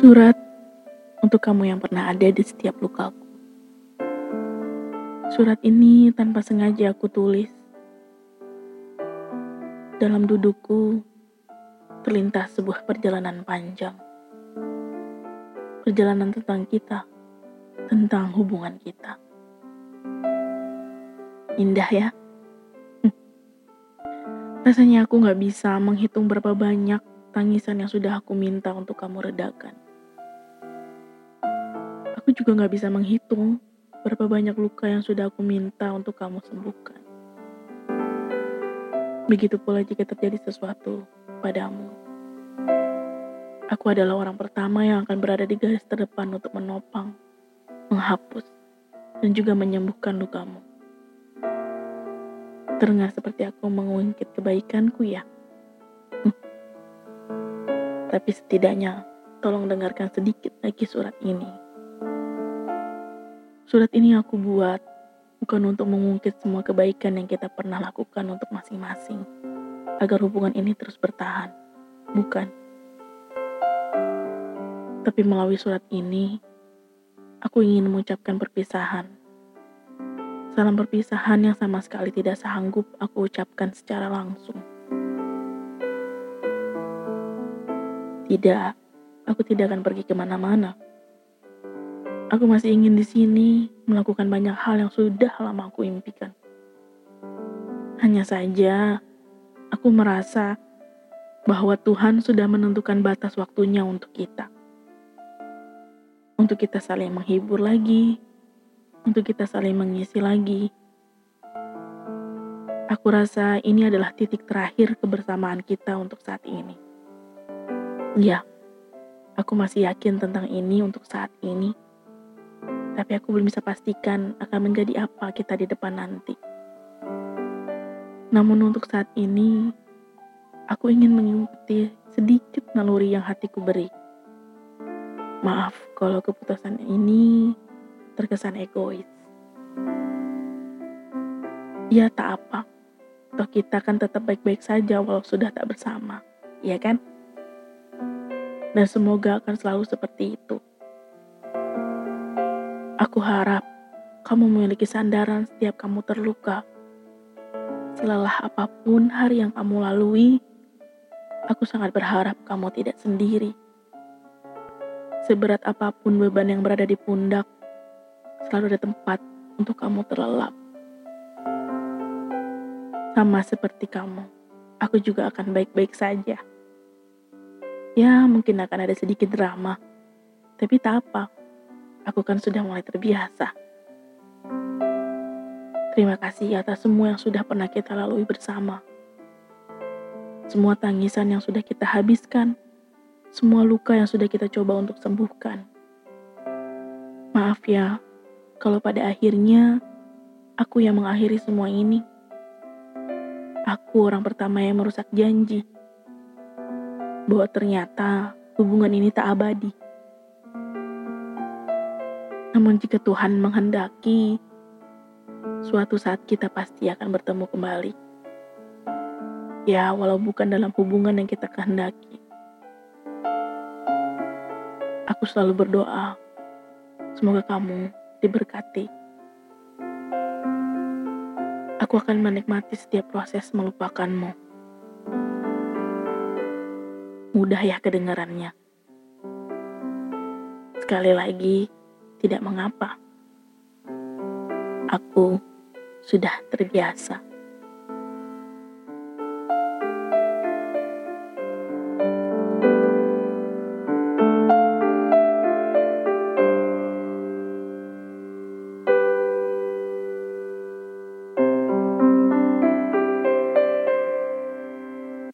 Surat untuk kamu yang pernah ada di setiap lukaku. Surat ini tanpa sengaja aku tulis. Dalam dudukku terlintas sebuah perjalanan panjang. Perjalanan tentang kita, tentang hubungan kita. Indah ya? Rasanya aku gak bisa menghitung berapa banyak tangisan yang sudah aku minta untuk kamu redakan. Aku juga gak bisa menghitung berapa banyak luka yang sudah aku minta untuk kamu sembuhkan. Begitu pula jika terjadi sesuatu padamu. Aku adalah orang pertama yang akan berada di garis terdepan untuk menopang, menghapus, dan juga menyembuhkan lukamu. Terdengar seperti aku mengungkit kebaikanku ya. Hm. Tapi setidaknya tolong dengarkan sedikit lagi surat ini. Surat ini aku buat bukan untuk mengungkit semua kebaikan yang kita pernah lakukan untuk masing-masing agar hubungan ini terus bertahan. Bukan. Tapi melalui surat ini, aku ingin mengucapkan perpisahan Salam perpisahan yang sama sekali tidak sanggup aku ucapkan secara langsung. Tidak, aku tidak akan pergi ke mana-mana. Aku masih ingin di sini melakukan banyak hal yang sudah lama aku impikan. Hanya saja, aku merasa bahwa Tuhan sudah menentukan batas waktunya untuk kita. Untuk kita saling menghibur lagi, untuk kita saling mengisi lagi. Aku rasa ini adalah titik terakhir kebersamaan kita untuk saat ini. Ya, aku masih yakin tentang ini untuk saat ini, tapi aku belum bisa pastikan akan menjadi apa kita di depan nanti. Namun untuk saat ini, aku ingin mengikuti sedikit naluri yang hatiku beri. Maaf kalau keputusan ini terkesan egois. Ya tak apa, toh kita kan tetap baik-baik saja walau sudah tak bersama, ya kan? Dan semoga akan selalu seperti itu. Aku harap kamu memiliki sandaran setiap kamu terluka. Selelah apa pun hari yang kamu lalui, aku sangat berharap kamu tidak sendiri. Seberat apa pun beban yang berada di pundak, selalu ada tempat untuk kamu terlelap. Sama seperti kamu, aku juga akan baik-baik saja. Ya, mungkin akan ada sedikit drama, tapi tak apa. Aku kan sudah mulai terbiasa. Terima kasih atas semua yang sudah pernah kita lalui bersama. Semua tangisan yang sudah kita habiskan, semua luka yang sudah kita coba untuk sembuhkan. Maaf ya, kalau pada akhirnya aku yang mengakhiri semua ini. Aku orang pertama yang merusak janji bahwa ternyata hubungan ini tak abadi. Namun jika Tuhan menghendaki, suatu saat kita pasti akan bertemu kembali. Ya, walau bukan dalam hubungan yang kita kehendaki. Aku selalu berdoa, semoga kamu diberkati. Aku akan menikmati setiap proses melupakanmu. Mudah ya kedengarannya. Sekali lagi, tidak mengapa. Aku sudah terbiasa.